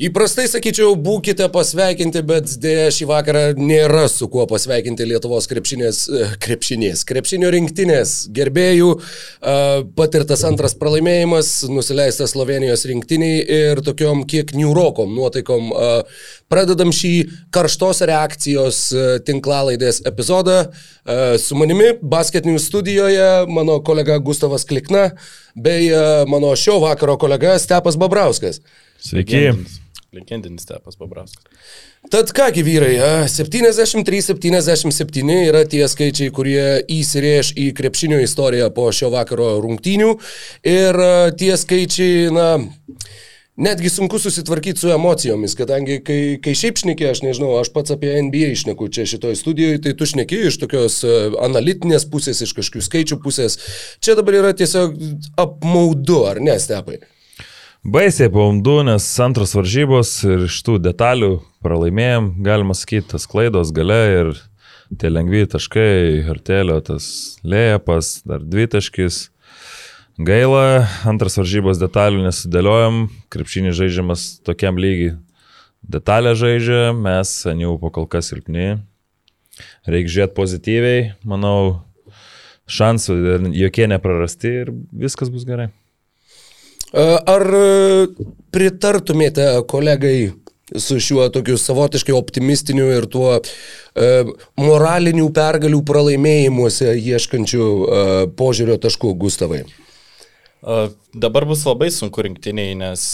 Įprastai sakyčiau, būkite pasveikinti, bet dėja šį vakarą nėra su kuo pasveikinti Lietuvos krepšinės, e, krepšinės, krepšinio rinktinės gerbėjų. Patirtas antras pralaimėjimas, nusileistas Slovenijos rinktiniai ir tokiom kiek niurokom nuotaikom. Pradedam šį karštos reakcijos e, tinklalaidės epizodą. Su manimi basketinių studijoje mano kolega Gustavas Klikna bei mano šio vakaro kolega Stepas Babrauskas. Sveiki. Legendinis, legendinis Stepas Babrauskas. Tad kągi vyrai, 73-77 yra tie skaičiai, kurie įsirėž į krepšinio istoriją po šio vakaro rungtynių. Ir tie skaičiai, na, netgi sunku susitvarkyti su emocijomis, kadangi kai, kai šiaip šneki, aš nežinau, aš pats apie NBA išneku čia šitoje studijoje, tai tu šneki iš tokios analitinės pusės, iš kažkokių skaičių pusės. Čia dabar yra tiesiog apmaudu, ar ne, stepai? Baisiai paumdu, nes antros varžybos ir iš tų detalių pralaimėjom, galima sakyti, tas klaidos gale ir tie lengvi taškai, hartelio tas lėjas, dar dvi taškis. Gaila, antras varžybos detalių nesudėliojom, krepšinį žaidžiamas tokiam lygiai. Detalę žaidžia, mes ant jų po kol kas silpni. Reikia žiūrėti pozityviai, manau, šansų jokie neprarasti ir viskas bus gerai. Ar pritartumėte kolegai su šiuo tokiu savotiškai optimistiniu ir tuo e, moralinių pergalių pralaimėjimuose ieškančių e, požiūrio taškų, Gustavai? A, dabar bus labai sunku rinktiniai, nes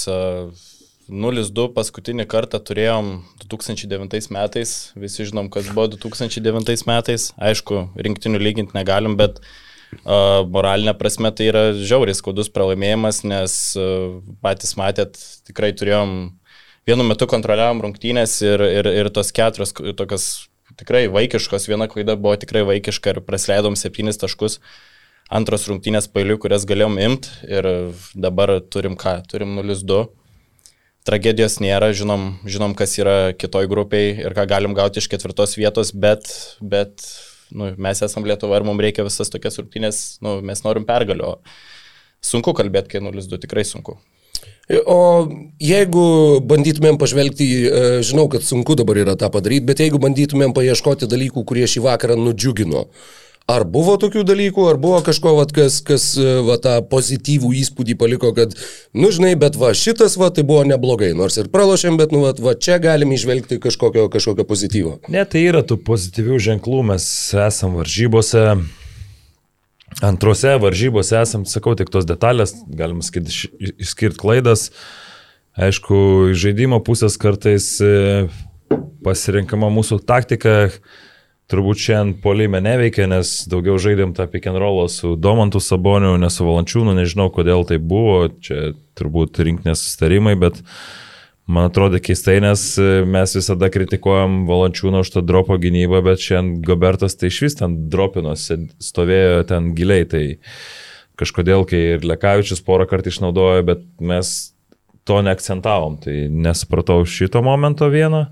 0-2 paskutinį kartą turėjom 2009 metais, visi žinom, kas buvo 2009 metais, aišku, rinktinių lyginti negalim, bet uh, moralinė prasme tai yra žiauriai skaudus pralaimėjimas, nes patys matėt, tikrai turėjom, vienu metu kontroliavom rungtynės ir, ir, ir tos keturios tokios tikrai vaikiškos, viena klaida buvo tikrai vaikiška ir prasleidom septynis taškus antros rungtynės pailių, kurias galėjom imti ir dabar turim ką, turim 0-2. Tragedijos nėra, žinom, žinom, kas yra kitoj grupiai ir ką galim gauti iš ketvirtos vietos, bet, bet nu, mes esame Lietuva ir mums reikia visas tokias rungtynės, nu, mes norim pergalio. Sunku kalbėti, kai 0-2 tikrai sunku. O jeigu bandytumėm pažvelgti, e, žinau, kad sunku dabar yra tą padaryti, bet jeigu bandytumėm paieškoti dalykų, kurie šį vakarą nudžiugino, Ar buvo tokių dalykų, ar buvo kažko, vat, kas, kas va, tą pozityvų įspūdį paliko, kad, nu žinai, bet va šitas va tai buvo neblogai, nors ir pralošėm, bet nu va, va čia galim išvelgti kažkokio, kažkokio pozityvo. Ne, tai yra tų pozityvių ženklų, mes esam varžybose, antrose varžybose esam, sakau, tik tos detalės, galima išskirti klaidas. Aišku, žaidimo pusės kartais e, pasirinkama mūsų taktika turbūt šiandien polime neveikia, nes daugiau žaidėm tą pick and rollą su Domantu Saboniu, ne su Valančiūnu, nežinau kodėl tai buvo, čia turbūt rinkinės sustarimai, bet man atrodo keistai, nes mes visada kritikuojam Valančiūną už tą dropo gynybą, bet šiandien Gobertas tai iš vis ten dropinos, stovėjo ten giliai, tai kažkodėl, kai ir Lekavičius porą kartų išnaudojo, bet mes to neakcentavom, tai nesupratau šito momento vieno.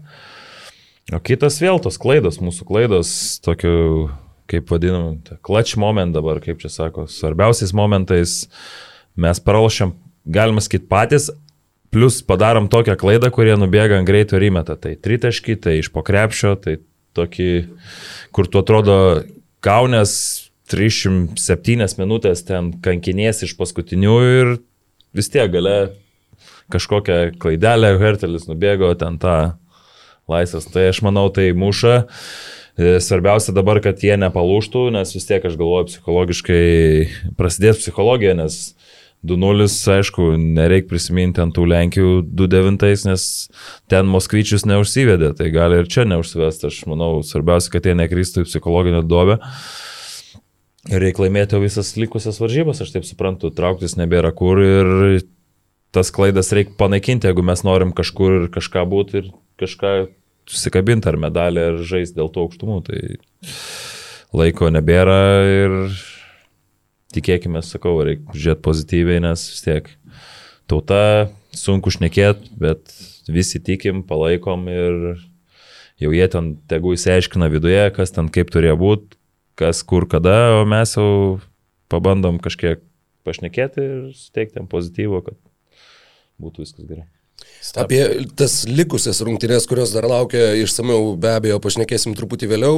O kitas vėl tos klaidos, mūsų klaidos, tokiu, kaip vadinam, clutch moment dabar, kaip čia sako, svarbiausiais momentais mes pralošiam, galima sakyti, patys, plus padarom tokią klaidą, kurie nubėga ant greito ir įmeta. Tai tritaški, tai iš pokrepšio, tai tokį, kur tu atrodo kaunės 307 minutės ten kankinės iš paskutinių ir vis tiek gale kažkokią klaidelę Hertelis nubėgo ten tą laisvas. Tai aš manau, tai muša. E, svarbiausia dabar, kad jie nepalūštų, nes vis tiek aš galvoju psichologiškai prasidės psichologija, nes 2-0, aišku, nereikia prisiminti ant tų Lenkijų 2-9, nes ten Moskvyčius neužsivedė, tai gali ir čia neužsivesti. Aš manau, svarbiausia, kad jie nekristų į psichologinę duobę. Reikia laimėti visas likusias varžybas, aš taip suprantu, trauktis nebėra kur ir tas klaidas reikia panaikinti, jeigu mes norim kažkur ir kažką būti ir kažką susikabinti ar medalį, ar žaisti dėl tų aukštumų. Tai laiko nebėra ir tikėkime, sakau, reikia žiūrėti pozityviai, nes vis tiek tauta sunku šnekėti, bet visi tikim, palaikom ir jau jie ten tegu įsiaiškina viduje, kas ten kaip turėjo būti, kas kur kada, o mes jau pabandom kažkiek pašnekėti ir suteikti jam pozityvo, kad būtų viskas gerai. Step. Apie tas likusias rungtynės, kurios dar laukia išsameu, be abejo, pašnekėsim truputį vėliau.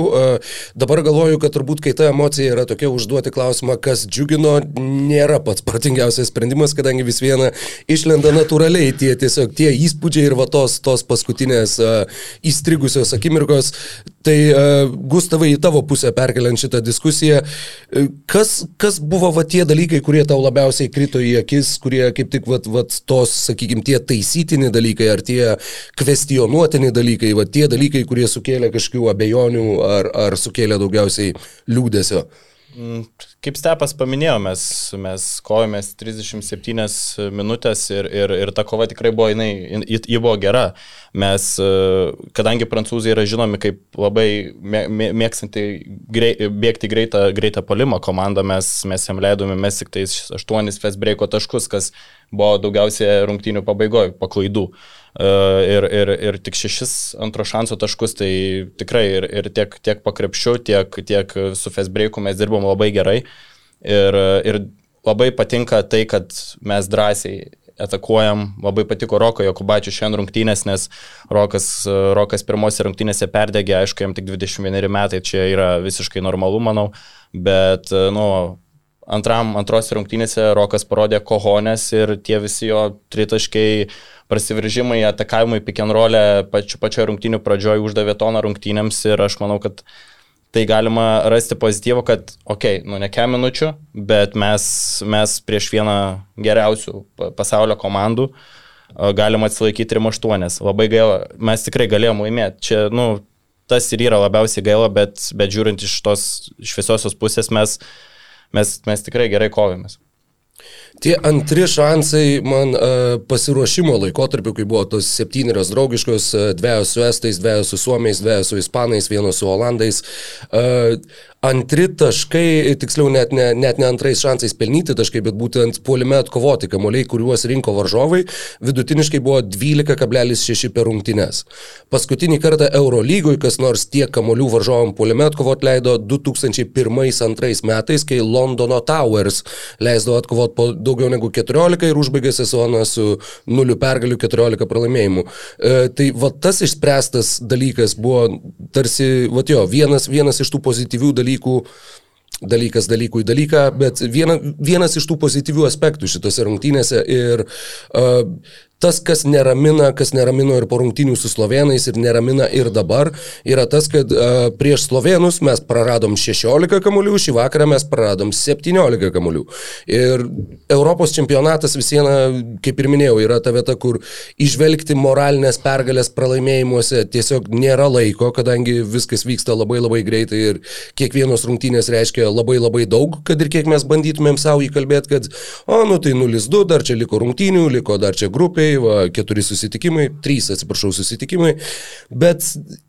Dabar galvoju, kad turbūt, kai ta emocija yra tokia, užduoti klausimą, kas džiugino, nėra pats protingiausias sprendimas, kadangi vis viena išlenda natūraliai tie tiesiog tie įspūdžiai ir va tos, tos paskutinės uh, įstrigusios akimirkos. Tai uh, Gustavai, į tavo pusę perkeliant šitą diskusiją, kas, kas buvo va tie dalykai, kurie tau labiausiai krito į akis, kurie kaip tik va, va tos, sakykime, tie taisytini dalykai, ar tie kvestionuotini dalykai, va tie dalykai, kurie sukėlė kažkokių abejonių ar, ar sukėlė daugiausiai liūdėsio. Mm, kaip Stepas paminėjo, mes, mes kovėmės 37 minutės ir, ir, ir ta kova tikrai buvo, jinai, ji buvo gera. Mes, kadangi prancūzai yra žinomi kaip labai mėgstanti grei, bėgti greitą, greitą palimą komandą, mes, mes jam leidome mes tik tais 8 fest breako taškus, kas buvo daugiausiai rungtynių pabaigoje, paklaidų. E, ir, ir, ir tik šešis antro šanso taškus, tai tikrai ir, ir tiek, tiek pakrepšiu, tiek, tiek su Fesbreiku mes dirbom labai gerai. Ir, ir labai patinka tai, kad mes drąsiai atakuojam, labai patiko Roko Jokubačių šiandien rungtynės, nes Rokas, Rokas pirmose rungtynėse perdegė, aišku, jam tik 21 metai, čia yra visiškai normalu, manau, bet, nu, antram, antros rungtynėse Rokas parodė kohonės ir tie visi jo tritaškai prasiveržimai, atakavimai roll pačiu pačioje rungtynių pradžioje uždavė toną rungtynėms ir aš manau, kad tai galima rasti pozityvą, kad, okei, okay, nu ne kem minučių, bet mes, mes prieš vieną geriausių pasaulio komandų galima atsilaikyti ir 8. Labai gaila, mes tikrai galėjom laimėti. Čia, nu, tas ir yra labiausiai gaila, bet, bet žiūrint iš tos šviesiosios pusės mes mes, mes tikrai gerai kovėmės. Tie antri šansai man uh, pasiruošimo laikotarpiu, kai buvo tos septynerios draugiškos, uh, dviejos su estais, dviejos su suomiais, dviejos su ispanais, vienos su olandais. Uh, antri taškai, tiksliau net ne, net ne antrais šansais pelnyti taškai, bet būtent puolime atkovoti kamuoliai, kuriuos rinko varžovai, vidutiniškai buvo 12,6 per rungtynes. Paskutinį kartą Eurolygoje kas nors tiek kamuolių varžovam puolime atkovoti leido 2001-2002 metais, kai Londono Towers leisdavo atkovoti po daugiau negu 14 ir užbaigė sezoną su 0 pergalių 14 pralaimėjimų. E, tai va tas išspręstas dalykas buvo tarsi, va jo, vienas, vienas iš tų pozityvių dalykų dalykų dalykas dalykų į dalyką, bet viena, vienas iš tų pozityvių aspektų šitose rungtynėse ir uh, tas, kas neramina, kas neramino ir po rungtynių su slovenais ir neramina ir dabar, yra tas, kad uh, prieš slovenus mes praradom 16 kamolių, šį vakarą mes praradom 17 kamolių. Ir Europos čempionatas vis viena, kaip ir minėjau, yra ta vieta, kur išvelgti moralinės pergalės pralaimėjimuose tiesiog nėra laiko, kadangi viskas vyksta labai labai greitai ir kiekvienos rungtynės reiškia labai labai daug, kad ir kiek mes bandytumėm savo įkalbėti, kad, o, nu tai 0-2, dar čia liko rungtynių, liko dar čia grupiai susitikimai, va, keturi susitikimai, trys, atsiprašau, susitikimai, bet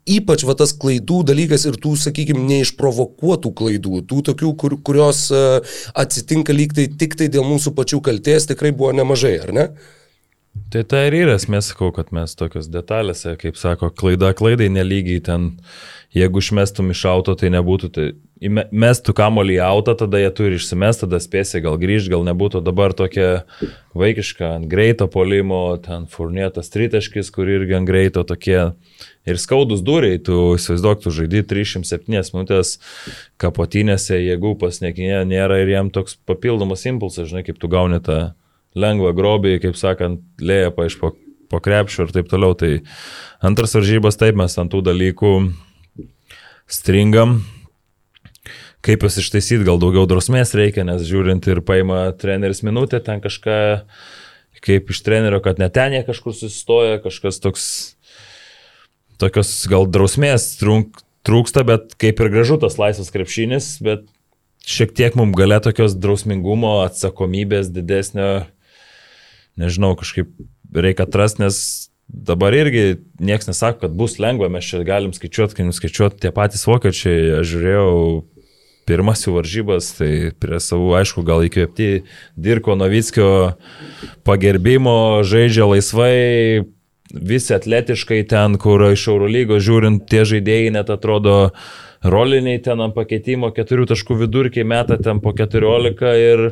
ypač va tas klaidų dalykas ir tų, sakykime, neišprovokuotų klaidų, tų tokių, kur, kurios uh, atsitinka lyg tai tik tai dėl mūsų pačių kalties, tikrai buvo nemažai, ar ne? Tai tai ir yra, mes sakau, kad mes tokios detalėse, kaip sako, klaida klaidai nelygiai ten, jeigu išmestum iš auto, tai nebūtų, tai mestų kamolį į autą, tada jie turi išsimest, tada spėsi gal grįžti, gal nebūtų. Dabar tokia vaikiška ant greito polimo, ten furnėtas tritaškis, kur irgi ant greito tokie. Ir skaudus dūriai, tu įsivaizduok, tu žaidži 307 minutės kapotinėse, jėgų pasniekinė nėra ir jam toks papildomas impulsas, žinai, kaip tu gauni tą lengvą grobį, kaip sakant, lėja pa iš po, po krepšio ir taip toliau. Tai antras varžybas taip mes ant tų dalykų stringam, kaip jas ištaisyti, gal daugiau drausmės reikia, nes žiūrint ir paima treneris minutę, ten kažką, kaip iš trenerio, kad net ten jie kažkur susistoja, kažkas toks, tokios gal drausmės trunk, trūksta, bet kaip ir gražu tas laisvas krepšinis, bet šiek tiek mums galia tokios drausmingumo, atsakomybės didesnio, nežinau, kažkaip reikia atrasti, nes dabar irgi niekas nesako, kad bus lengva, mes čia galim skaičiuoti, kai nuskaičiuoti tie patys vokiečiai, aš žiūrėjau pirmas jų varžybas, tai prie savų, aišku, gal įkvėpti Dirko Novickio pagerbimo, žaidžia laisvai, visi atletiškai ten, kur iš Eurolygos žiūrint, tie žaidėjai net atrodo roliniai ten ant pakeitimo, keturių taškų vidurkiai meta ten po 14 ir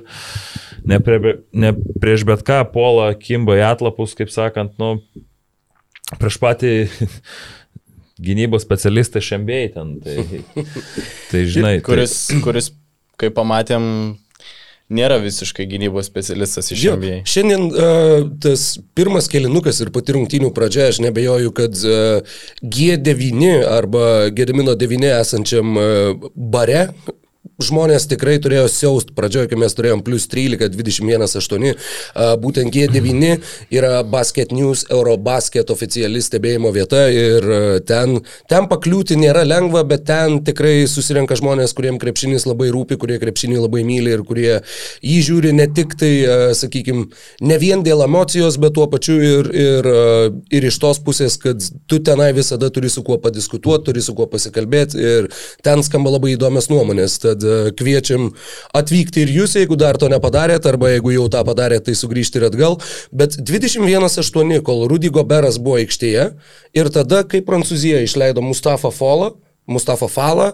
ne, prie, ne prieš bet ką pola kimba į atlapus, kaip sakant, nu, prieš patį gynybos specialistą šembėjai ten. Tai, tai žinai. Kuris, tai... kuris, kaip pamatėm, nėra visiškai gynybos specialistas iš NBA. Šiandien uh, tas pirmas kelinukas ir pati rungtynių pradžia, aš nebejoju, kad uh, G9 arba Gedimino 9 esančiam uh, bare žmonės tikrai turėjo siaust pradžioje, kai mes turėjom plus 13, 21, 8, būtent G9 yra Basket News, Eurobasket oficiali stebėjimo vieta ir ten, ten pakliūti nėra lengva, bet ten tikrai susirenka žmonės, kuriems krepšinis labai rūpi, kurie krepšinį labai myli ir kurie jį žiūri ne tik tai, sakykime, ne vien dėl emocijos, bet tuo pačiu ir, ir, ir iš tos pusės, kad tu tenai visada turi su kuo padiskutuoti, turi su kuo pasikalbėti ir ten skamba labai įdomias nuomonės. Tad kviečiam atvykti ir jūs, jeigu dar to nepadarėt, arba jeigu jau tą padarėt, tai sugrįžti ir atgal. Bet 21-8, kol Rudy Goberas buvo aikštėje ir tada, kai Prancūzija išleido Mustafa Folą, Mustafa Falą,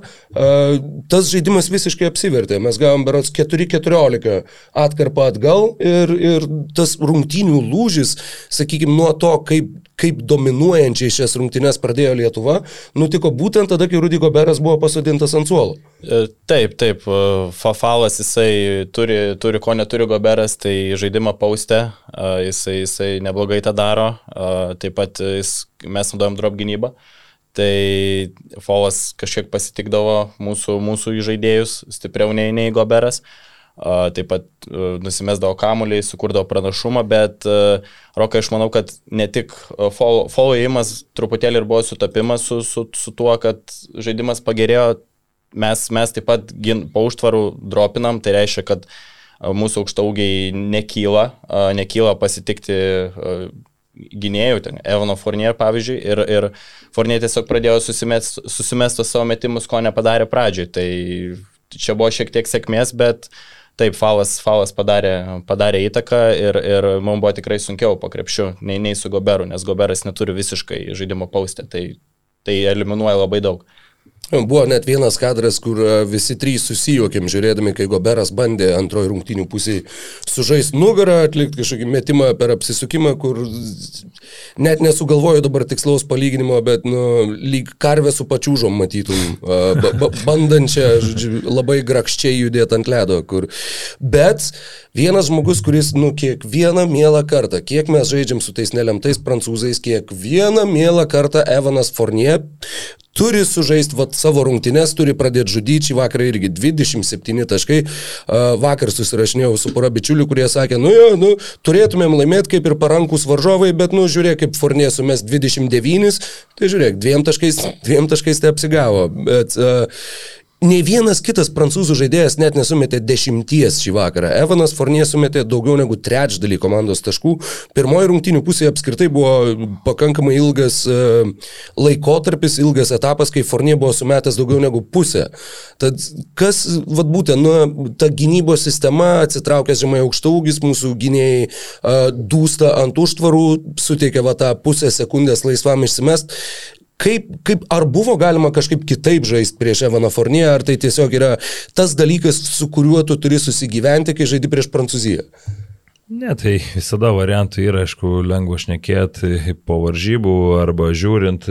tas žaidimas visiškai apsivertė. Mes gavom berots 4-14 atkarpą atgal ir, ir tas rungtynių lūžis, sakykime, nuo to, kaip, kaip dominuojančiai šias rungtynės pradėjo Lietuva, nutiko būtent tada, kai Rudy Goberas buvo pasodintas ant suolo. E, taip, taip, e, Fafalas jisai turi, turi ko neturi Goberas, tai žaidimą paustę, e, jisai, jisai neblogai tą daro, taip pat jis, mes naudojam drop gynybą tai Folas kažkiek pasitikdavo mūsų, mūsų žaidėjus stipriau nei, nei Goberas. Uh, taip pat uh, nusimesdavo kamuoliai, sukurdavo pranašumą, bet uh, Rokai aš manau, kad ne tik follow įimas truputėlį ir buvo sutapimas su, su, su tuo, kad žaidimas pagerėjo, mes, mes taip pat gin, po užtvarų dropinam, tai reiškia, kad mūsų aukštaugiai nekyla, nekyla pasitikti gynėjų, ten, Evano Fournier pavyzdžiui, ir, ir Fournier tiesiog pradėjo susimest, susimestos savo metimus, ko nepadarė pradžioj. Tai čia buvo šiek tiek sėkmės, bet taip, Falas, falas padarė, padarė įtaką ir, ir mums buvo tikrai sunkiau po krepšiu, nei, nei su Goberu, nes Goberas neturi visiškai žaidimo paustę, tai, tai eliminuoja labai daug. Buvo net vienas kadras, kur e, visi trys susijokėm žiūrėdami, kai Goberas bandė antrojo rungtinių pusėje sužaisti nugarą, atlikti kažkokį metimą per apsisukimą, kur net nesugalvoju dabar tikslaus palyginimo, bet nu, lyg karvę su pačiūžom matytum, ba, ba, bandančią žodžiu, labai grakščiai judėti ant ledo. Kur. Bet vienas žmogus, kuris nu, kiekvieną mielą kartą, kiek mes žaidžiam su tais nelemtais prancūzais, kiekvieną mielą kartą Evanas Fournier turi sužaisti vat, savo rungtynes, turi pradėti žudyti. Šį vakarą irgi 27 taškai. Vakar susirašinėjau su pora bičiulių, kurie sakė, nu jo, nu, turėtumėm laimėti kaip ir parankus varžovai, bet, nu, žiūrėk, kaip Fornė sumės 29, tai žiūrėk, dviem taškais, dviem taškais tai apsigavo. Bet, uh, Ne vienas kitas prancūzų žaidėjas net nesumetė dešimties šį vakarą. Evanas Fornie sumetė daugiau negu trečdalį komandos taškų. Pirmoji rungtinių pusė apskritai buvo pakankamai ilgas uh, laikotarpis, ilgas etapas, kai Fornie buvo sumetęs daugiau negu pusę. Tad kas, vad būtent, nu, ta gynybos sistema atsitraukęs žemai aukštaugis, mūsų gynėjai uh, dūsta ant užtvarų, suteikia va tą pusę sekundės laisvam išsimest. Kaip, kaip, ar buvo galima kažkaip kitaip žaisti prieš Evaną Forniją, ar tai tiesiog yra tas dalykas, su kuriuo tu turi susigyventi, kai žaidi prieš Prancūziją? Ne, tai visada variantų yra, aišku, lengva šnekėti po varžybų arba žiūrint.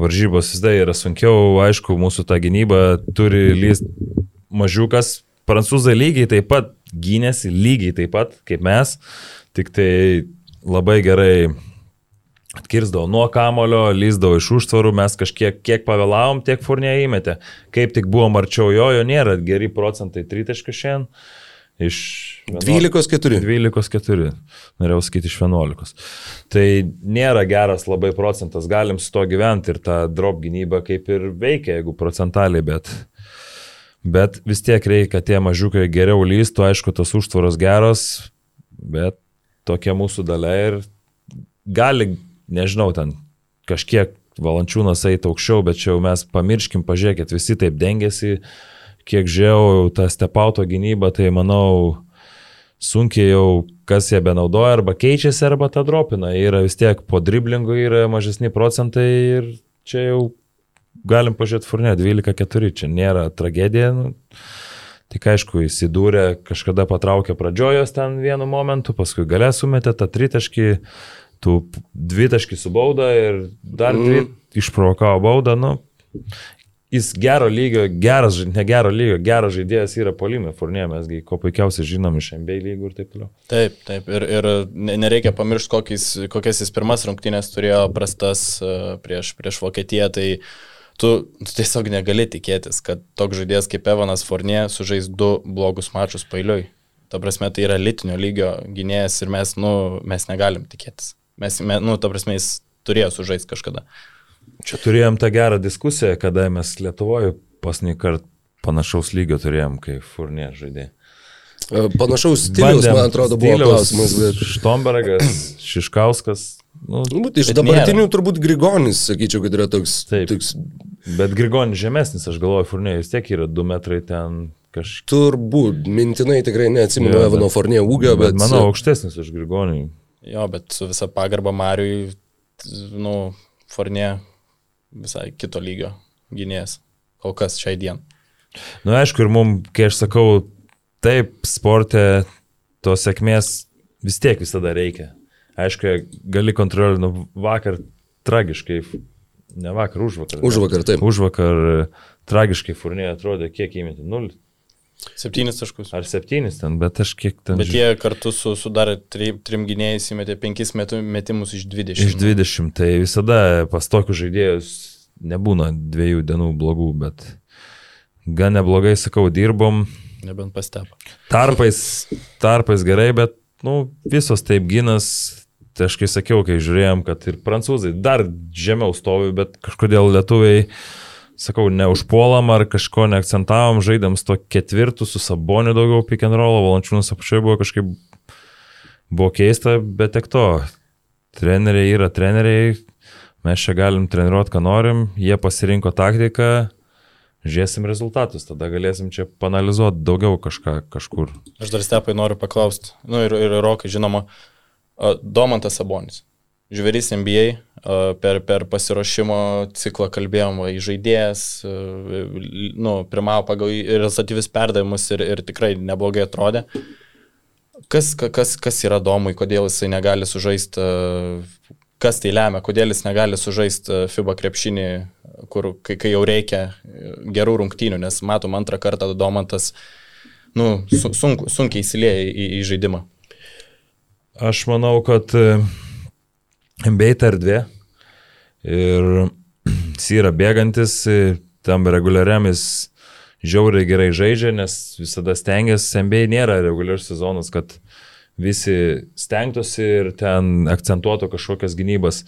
Varžybos visada yra sunkiau, aišku, mūsų ta gynyba turi lyst mažiukas. Prancūzai lygiai taip pat gynėsi, lygiai taip pat kaip mes, tik tai labai gerai Atkirsdavo nuo kamulio, lyzdavo iš užtvarų, mes kažkiek kiek pavėlavom, tiek furnė įmetė. Kaip tik buvom arčiau jo, jo nėra geri procentai tritaškių šiandien. Iš 12-4. 12-4. Norėjau sakyti iš 11. Tai nėra geras labai procentas, galim su to gyventi ir ta drop gynyba kaip ir veikia, jeigu procentaliai, bet, bet vis tiek reikia, kad tie mažiukai geriau lystų, aišku, tos užtvaros geros, bet tokia mūsų dalia ir gali nežinau, ten kažkiek valančiūnas eiti aukščiau, bet čia jau mes pamirškim, pažiūrėkit, visi taip dengiasi, kiek žiau, ta stepauto gynyba, tai manau, sunkiai jau kas jie benaudoja, arba keičiasi, arba tą dropina. Yra vis tiek po driblingų yra mažesni procentai ir čia jau galim pažiūrėti furnė 12-4, čia nėra tragedija. Nu, Tik aišku, įsidūrė, kažkada patraukė pradžiojos ten vienu momentu, paskui galę sumetė tą tritaškį, tų dvitaškį su bauda ir dar dvi mm. išprovokavo baudą. Nu, jis gero lygio, geras, ne gero lygio, geras žaidėjas yra polime, Furnė, mesgi ko puikiausiai žinom iš NBA lygų ir taip toliau. Taip, taip, ir, ir nereikia pamiršti, kokias, kokias jis pirmas rungtynės turėjo prastas e, prieš, prieš Vokietiją, tai tu, tu tiesiog negali tikėtis, kad toks žaidėjas kaip Evanas Furnė sužais du blogus mačius pailiui. Ta prasme, tai yra litinio lygio gynėjas ir mes, nu, mes negalim tikėtis. Mes, nu, ta prasme, jis turėjo sužaisti kažkada. Čia turėjom tą gerą diskusiją, kada mes Lietuvoje pasnį kartą panašaus lygio turėjom, kaip Furnė žaidė. E, panašaus stiliaus, man atrodo, buvo stiliaus, klausimas. Bet... Štombergas, Šiškauskas. Nu, nu, iš dabartinių nėra. turbūt Grigonis, sakyčiau, kad yra toks. Taip. toks... Bet Grigonis žemesnis, aš galvoju, Furnė vis tiek yra 2 metrai ten kažkiek. Turbūt, mintinai tikrai neatsimenu Evano Furnė ūgio, bet... bet manau, aukštesnis už Grigonį. Jo, bet su visa pagarba Mariui, nu, Fornė visai kito lygio gynėjas, kol kas šiai dienai. Na, nu, aišku, ir mums, kai aš sakau, taip, sportė tos sėkmės vis tiek visada reikia. Aišku, gali kontroliuoti, nu, vakar tragiškai, ne vakar, už vakar. Už vakar, taip. Už vakar tragiškai furnė atrodė, kiek įmeti, nulis. Septynis taškus. Ar septynis ten, bet aš kiek ten. Bet jie kartu su, sudarė tri, trim gynėjais įmetė penkis metimus iš dvidešimt. Iš dvidešimt, tai visada pas tokius žaidėjus nebūna dviejų dienų blogų, bet gan neblogai, sakau, dirbom. Nebent pastepo. Tarpais, tarpais gerai, bet, nu, visos taip gynas, tai aš kai sakiau, kai žiūrėjom, kad ir prancūzai dar žemiau stovi, bet kažkodėl lietuviai sakau, neužpuolam ar kažko neakcentavom, žaidėm su to ketvirtu, su saboniu daugiau pick and roll, valančiūnas apačioje buvo kažkaip, buvo keista, bet tik to. Treneriai yra treneriai, mes čia galim treniruoti, ką norim, jie pasirinko taktiką, žiūrėsim rezultatus, tada galėsim čia panalizuoti daugiau kažką kažkur. Aš dar stepai noriu paklausti, nu ir, ir Rokai, žinoma, Domantas Sabonis. Žvėris NBA, per, per pasiruošimo ciklą kalbėjom, į žaidėjas, nu, pirmavo pagal rezultatyvius perdavimus ir, ir tikrai neblogai atrodė. Kas, kas, kas yra domui, kodėl jisai negali sužaisti, kas tai lemia, kodėl jis negali sužaisti FIBA krepšinį, kur, kai, kai jau reikia gerų rungtynių, nes matom antrą kartą Domantas nu, sunk, sunkiai įsilieja į, į žaidimą. Aš manau, kad NBA ta erdvė. Ir jis yra bėgantis, tam reguliariam jis žiauriai gerai žaidžia, nes visada stengiasi, NBA nėra reguliarus sezonas, kad visi stengtųsi ir ten akcentuotų kažkokias gynybas.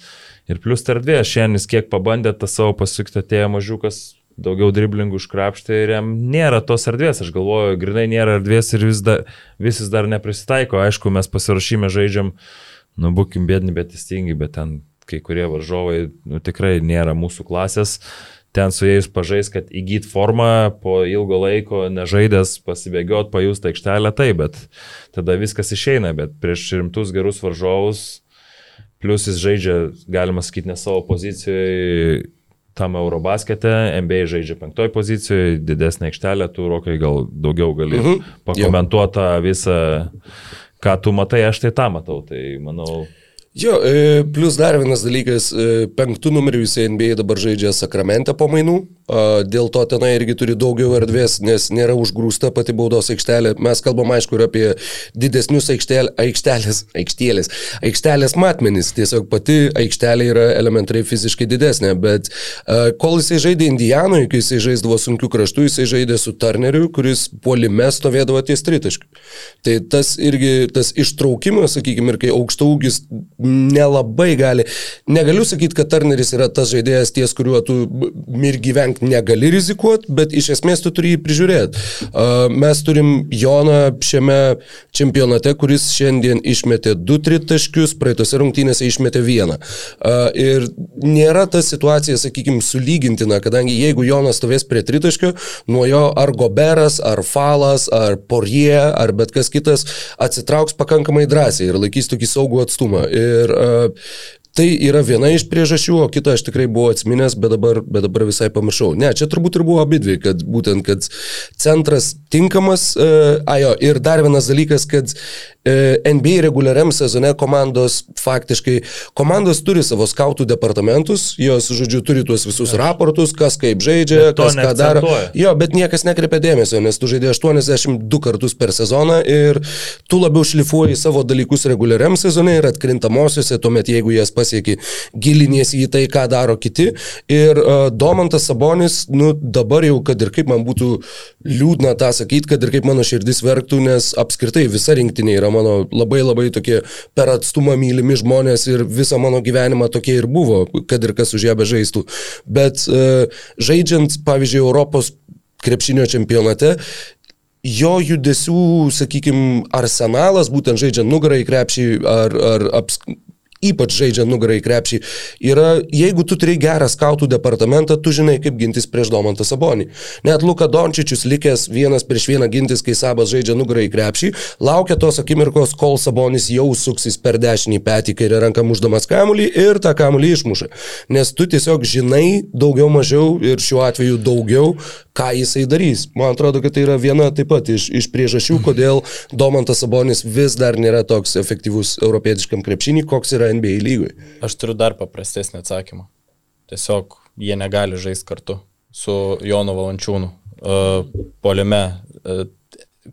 Ir plus ta erdvė, šiandien jis kiek pabandė tą savo pasukti, atėjo mažiukas, daugiau driblingų iškrapštė ir jam nėra tos erdvės, aš galvoju, grinai nėra erdvės ir vis dar, vis dar neprisitaiko, aišku, mes pasirašyme žaidžiam uh, nu, būkim bėdini, bet testingi, bet ten kai kurie varžovai nu, tikrai nėra mūsų klasės. Ten su jais pažais, kad įgyt formą po ilgo laiko, nežaidęs, pasibėgiot, pajust aikštelę, tai, bet tada viskas išeina, bet prieš rimtus gerus varžovus, plus jis žaidžia, galima sakyti, ne savo pozicijoje, tam Eurobaskete, NBA žaidžia penktoj pozicijoje, didesnė aikštelė, tu rokai gal daugiau gali mhm. pakomentuoti visą ką tu matai, aš tai tą matau. Tai manau. Jo, e, plus dar vienas dalykas, e, penktų numerių jisai NBA dabar žaidžia Sakramente po mainų, Dėl to tenai irgi turi daugiau erdvės, nes nėra užgrūsta pati baudos aikštelė. Mes kalbam aišku ir apie didesnius aikštel, aikštelės, aikštėlės, aikštelės matmenys. Tiesiog pati aikštelė yra elementariai fiziškai didesnė, bet kol jisai žaidė Indijanoje, kai jisai žaisdavo sunkių kraštų, jisai žaidė su Turneriu, kuris puolime stovėdavo ties tritaškiu. Tai tas irgi, tas ištraukimas, sakykime, ir kai aukšto ūgis nelabai gali, negaliu sakyti, kad Turneris yra tas žaidėjas ties, kuriuo tu mir gyvenk negali rizikuoti, bet iš esmės tu turi jį prižiūrėti. Mes turim Joną šiame čempionate, kuris šiandien išmetė 2 tritaškius, praeitose rungtynėse išmetė vieną. Ir nėra ta situacija, sakykime, sulygintina, kadangi jeigu Jonas stovės prie tritaškio, nuo jo ar Goberas, ar Falas, ar Porie, ar bet kas kitas atsitrauks pakankamai drąsiai ir laikys tokį saugų atstumą. Ir Tai yra viena iš priežasčių, o kitą aš tikrai buvau atsiminęs, bet dabar, bet dabar visai pamiršau. Ne, čia turbūt ir buvo abidvi, kad būtent, kad centras tinkamas, uh, ajo, ir dar vienas dalykas, kad E, NBA reguliariam sezone komandos faktiškai, komandos turi savo skautų departamentus, jos, žodžiu, turi tuos visus raportus, kas kaip žaidžia, kas ką daro. Jo, bet niekas nekreipia dėmesio, nes tu žaidži 82 kartus per sezoną ir tu labiau šlifuoji savo dalykus reguliariam sezone ir atkrintamosiose, tuomet jeigu jas pasieki, giliniesi į tai, ką daro kiti. Ir uh, Domantas Sabonis, nu dabar jau, kad ir kaip man būtų liūdna tą sakyti, kad ir kaip mano širdis verktų, nes apskritai visa rinktinė yra mano labai labai tokie per atstumą mylimi žmonės ir visą mano gyvenimą tokie ir buvo, kad ir kas už ją bežaistų. Bet uh, žaidžiant, pavyzdžiui, Europos krepšinio čempionate, jo judesių, sakykime, arsenalas, būtent žaidžiant nugarą į krepšį ar, ar aps, ypač žaidžia nugarai krepšį, yra, jeigu tu turi gerą skautų departamentą, tu žinai, kaip gintis prieš Domantą Sabonį. Net Luka Dončičius likęs vienas prieš vieną gintis, kai Sabas žaidžia nugarai krepšį, laukia tos akimirkos, kol Sabonis jau suksis per dešinį petį, kai yra ranka muždamas kamuolį ir tą kamuolį išmuša. Nes tu tiesiog žinai daugiau mažiau ir šiuo atveju daugiau, ką jisai darys. Man atrodo, kad tai yra viena taip pat iš, iš priežasčių, kodėl Domantas Sabonis vis dar nėra toks efektyvus europietiškam krepšinį, koks yra NBA lygui. Aš turiu dar paprastesnį atsakymą. Tiesiog jie negali žaisti kartu su Jonu Valančiūnu. Uh, Polime, uh,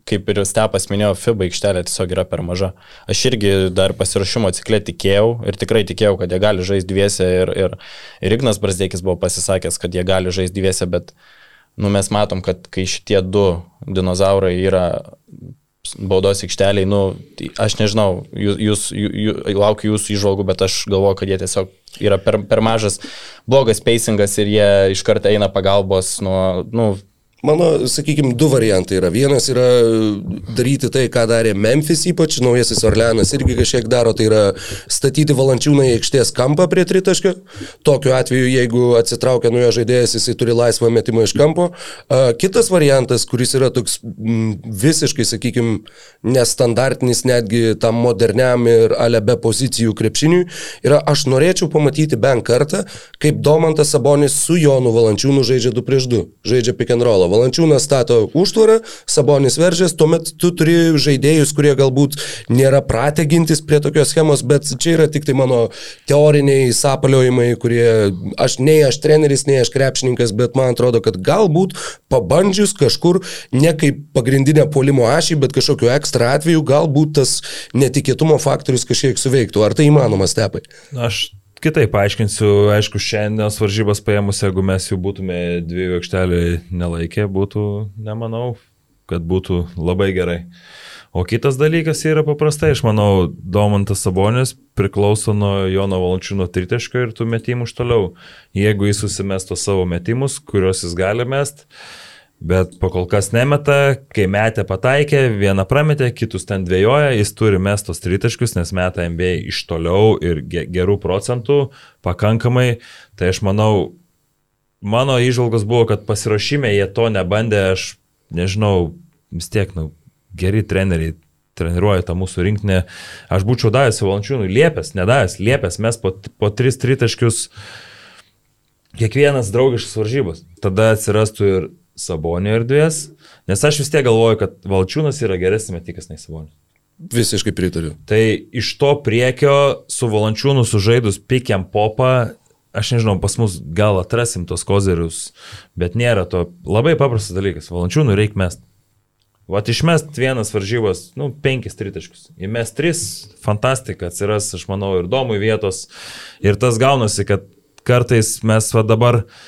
kaip ir Stepas minėjo, FIBA aikštelė tiesiog yra per maža. Aš irgi dar pasirašymo ciklė tikėjau ir tikrai tikėjau, kad jie gali žaisti dviese ir, ir, ir Ignas Brasdėkis buvo pasisakęs, kad jie gali žaisti dviese, bet nu, mes matom, kad kai šitie du dinozaurai yra baudos aikšteliai, nu, tai aš nežinau, jūs, jūs, jūs, laukiu jūsų įžvalgų, bet aš galvoju, kad jie tiesiog yra per, per mažas, blogas pacingas ir jie iš karto eina pagalbos nuo, nu, Mano, sakykime, du variantai yra. Vienas yra daryti tai, ką darė Memphis, ypač naujasis Orleanas irgi kažkiek daro, tai yra statyti valančiūną į aikštės kampą prie tritaškio. Tokiu atveju, jeigu atsitraukia nuo jo žaidėjas, jisai turi laisvą metimą iš kampo. Kitas variantas, kuris yra toks visiškai, sakykime, nestandartinis netgi tam moderniam ir alebe pozicijų krepšiniui, yra aš norėčiau pamatyti bent kartą, kaip Domantas Sabonis su Jonu Valančiūnu žaidžia 2 prieš 2, žaidžia pick and roll. Valančiūnas stato užtvarą, Sabonis veržės, tuomet tu turi žaidėjus, kurie galbūt nėra pratę gintis prie tokios schemos, bet čia yra tik tai mano teoriniai sapaliojimai, kurie aš nei aš treneris, nei aš krepšininkas, bet man atrodo, kad galbūt pabandžius kažkur ne kaip pagrindinę polimo ašį, bet kažkokiu ekstra atveju, galbūt tas netikėtumo faktorius kažkiek suveiktų. Ar tai įmanoma, stepai? Aš Kitaip paaiškinsiu, aišku, šiandienos varžybas paėmus, jeigu mes jų būtume dviejų aikštelį nelaikę, būtų, nemanau, kad būtų labai gerai. O kitas dalykas yra paprastai, aš manau, Domantas Sabonis priklauso nuo Jono Valančiūno tritaško ir tų metimų iš toliau. Jeigu jis susimesto savo metimus, kuriuos jis gali mest, uh, Bet po kol kas nemeta, kai metė pataikė, vieną prametė, kitus ten dviejoja, jis turi mestos tritaškius, nes meta MBA iš toliau ir gerų procentų pakankamai. Tai aš manau, mano įžvalgos buvo, kad pasirašymė jie to nebandė, aš nežinau, vis tiek, nu, geri treneriai treniruoja tą mūsų rinkinį. Aš būčiau davęs Valančiūnui liepęs, nedavęs, liepęs mes po, po tris tritaškius kiekvienas draugiškas varžybos. Tada atsirastų ir Sabonio erdvės, nes aš vis tiek galvoju, kad Valčiūnas yra geresnis metikas nei Sabonio. Visiškai pritariu. Tai iš to priekio su Valančiūnu sužaidus pikiam popą, aš nežinau, pas mus gal atrasim tos kozerius, bet nėra to labai paprastas dalykas. Valančiūnų reikia mest. Vat išmest vienas varžybos, nu, penkis tritaškus. Įmest tris, fantastika, atsiras, aš manau, ir domui vietos. Ir tas gaunasi, kad kartais mes va dabar uh,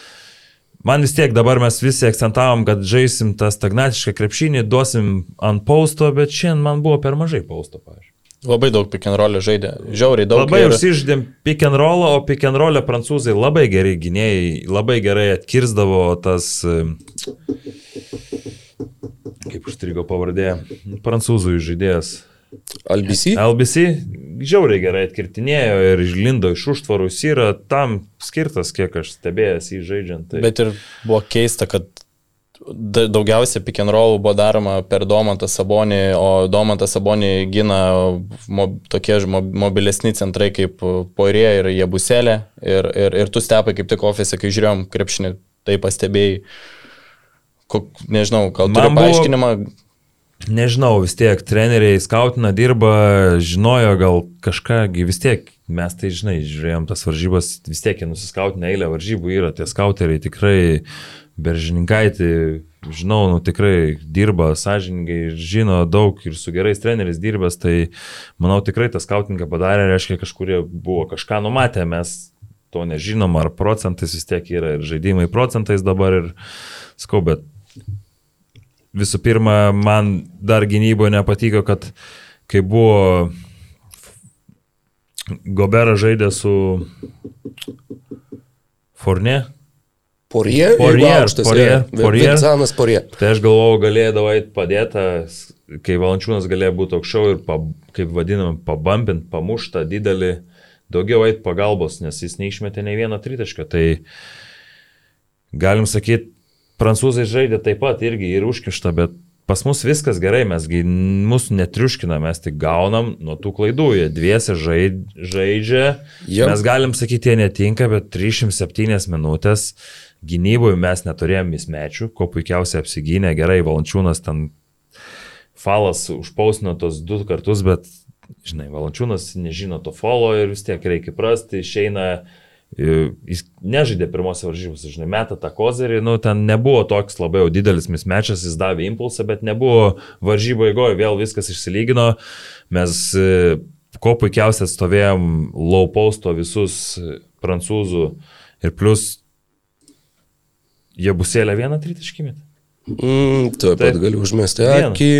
Man vis tiek dabar mes visi akcentavom, kad žaisim tą stagnatišką krepšinį, duosim ant pausto, bet šiandien man buvo per mažai pausto, pavyzdžiui. Labai daug pick and roll žaidė. Žiauriai daug. Labai ir- užsiždėm pick and roll, o pick and roll prancūzai labai gerai gynėjai, labai gerai atkirsdavo tas, e, kaip užstrigo pavardė, prancūzų žaidėjas. Albisi? LBC žiauriai gerai atkirtinėjo ir išlindo iš užtvarų, jis yra tam skirtas, kiek aš stebėjęs jį žaidžiant. Tai... Bet ir buvo keista, kad da- daugiausia pick and roll buvo daroma per Domantą Sabonį, o Domantas Sabonį gina mo, tokie mobilesni centrai kaip Poirė ir Jebuselė. Ir, ir, ir tu stepai kaip tik ofise, kai žiūrėjom krepšinį, tai pastebėjai. Kok, nežinau, gal turi buvo- paaiškinimą, Nežinau, vis tiek treneriai skautina, dirba, žinojo gal kažką, gi vis tiek mes tai žinai, žiūrėjom tas varžybas, vis tiek jie nusiskautina eilę varžybų, yra tie skauteriai tikrai beržininkaitį, žinau, nu tikrai dirba sąžiningai, žino daug ir su gerais treneriais dirbęs, tai manau tikrai tą skautingą padarė, reiškia kažkurie buvo kažką numatę, mes to nežinom, ar procentais vis tiek yra ir žaidimai procentais dabar ir skau, bet visų pirma, man dar gynyboje nepatiko, kad kai buvo Gobera žaidė su Forne, Porie? Jeigu aukštas, Poirier, jo. Poirier. Vincanas Porie. tai aš galvojau, galėdavo eiti padėta, kai Valančiūnas galėjo būti aukščiau ir, pa, kaip vadinam, pabampint, pamuštą didelį, daugiau eiti pagalbos, nes jis neišmetė nei vieno tritaškio. Tai galim sakyti, prancūzai žaidė taip pat irgi ir užkišta, bet pas mus viskas gerai, mes mūsų netriuškina, mes tik gaunam nuo tų klaidų, jie dviese žaid, žaidžia, Jep. mes galim sakyti, jie netinka, bet 307 minutės gynyboje mes neturėjom mismečių, ko puikiausiai apsigynė, gerai, Valančiūnas ten falas užpausino tos du kartus, bet, žinai, Valančiūnas nežino to folo ir vis tiek reikia prasti, išeina, jis nežaidė pirmose varžybose, žinai, metą tą kozerį, nu, ten nebuvo toks labai jau didelis mismečas, jis davė impulsą, bet nebuvo varžybo įgoje, vėl viskas išsilygino, mes e, ko puikiausiai atstovėjom low posto visus e, prancūzų ir plus jie busėlė vieną tritaškimį. Mm, Tuo pat Taip. galiu užmesti Vieną. akį.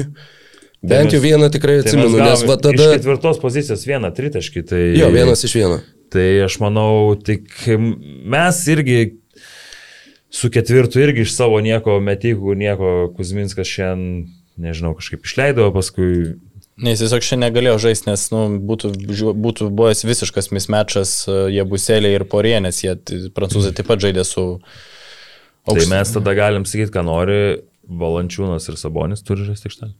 Bent mes- jau vieną tikrai Tai atsimenu, nes gavom va Iš tada... ketvirtos pozicijos vieną tritaškį. Tai, Jo, vienas iš vieno. Tai aš manau, tik mes irgi su ketvirtu irgi iš savo nieko metikų, nieko Kuzminskas šiandien, nežinau, kažkaip išleido, paskui Nes jis tiesiog šiandien negalėjo žaisti, nes nu, būtų, būtų buvęs visiškas mismečas jie buselė ir porė, nes jie prancūzai taip pat žaidė su... Tai mes tada galim sakyti, ką nori, Valančiūnas ir Sabonis turi žaisti aikštelę.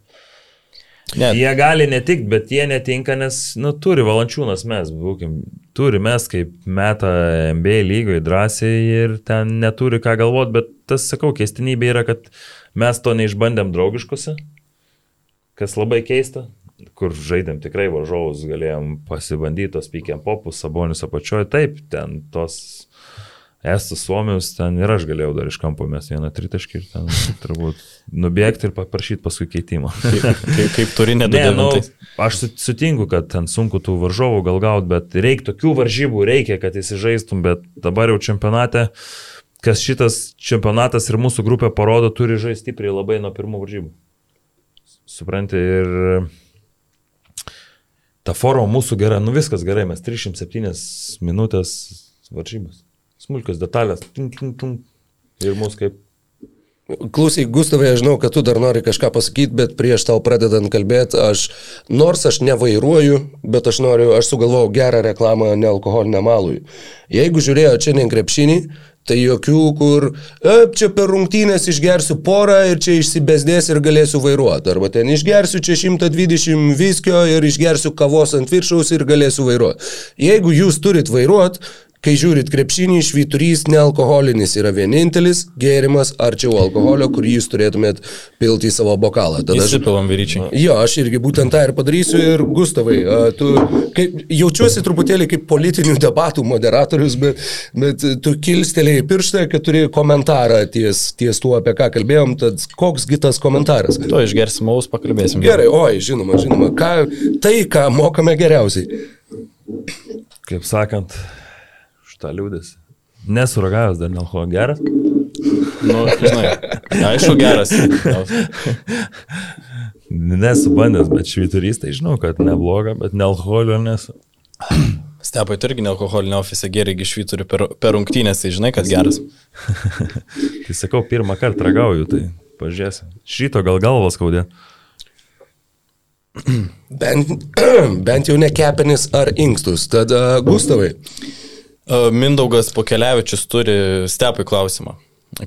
Ne, Jie gali netikti, bet jie netinka, nes, nu, turi Valančiūnas mes, būkim, turi mes kaip meta MBA lygoje drąsiai ir ten neturi ką galvoti, bet tas, sakau, keistinybė yra, kad mes to neišbandėm draugiškose, kas labai keista, kur žaidėm tikrai varžovus, galėjom pasibandyti tos pikiam popus, sabonius apačioje, taip, ten tos Estus Suomius, ten ir aš galėjau dar iš kampo mes vieną tritaškį ir ten turbūt nubėgti ir paprašyti paskui keitimo. kaip, kaip turi Ne, nu, nedalyvauti. aš su- sutinku, kad ten sunku tų varžovų gal gauti, bet reikia tokių varžybų, reikia, kad įsižaistum, bet dabar jau čempionate, kas šitas čempionatas ir mūsų grupė parodo, turi žaisti stipriai labai nuo pirmų varžybų. Supranti, ir ta forma mūsų gera, nu viskas gerai, mes 307 minutės varžybos. Smulkios detalės. Tink, tink, tink. Ir mūsų kaip Klausyk, Gustavai, aš žinau, kad tu dar nori kažką pasakyti, bet prieš tau pradedant kalbėti, aš, nors aš nevairuoju, bet aš noriu, aš sugalvojau gerą reklamą nealkoholiniam alui. Jeigu žiūrėjo čia krepšinį, tai jokių, kur, e, čia per rungtynės išgersiu porą ir čia išsibesdės ir galėsiu vairuoti. Arba ten išgersiu čia 120 viskio ir išgersiu kavos ant viršaus ir galėsiu vairuoti. Jeigu jūs turit vairuoti, Kai žiūrit krepšinį, švyturys nealkoholinis yra vienintelis gėrimas arčiau alkoholio, kurį jūs turėtumėt pilti į savo bokalą. Tada aš, Įsipilam vyryčiai. jo, aš irgi būtent tą ir padarysiu ir Gustavai, a, tu kaip, jaučiuosi truputėlį kaip politinių debatų moderatorius, bet, bet tu kilstelėjai pirštą, kad turi komentarą ties, ties tuo, apie ką kalbėjom, tad koks gitas komentaras. To išgersim maus, pakalbėsim. Gerai, oi, žinoma, žinoma, ką, tai, ką mokame geriausiai. kaip sakant, šitą liūdės. Nesuragavęs dar nelho geras. Nu, žinai, aišku, geras. Nesu bandęs, bet švyturys tai žinau, kad nebloga, bet ne alkoholio nesu. Stepai, tu irgi nealkoholinio ofise geriai išvyturi per, per rungtynės, tai žinai, kad geras. tai sakau, pirmą kartą ragauju, tai pažiūrėsiu. Šito gal galvas skaudė. Bent, bent jau ne kepenis ar inkstus. Tada Gustavai. Mindaugas Pokelevičius turi stepai klausimą.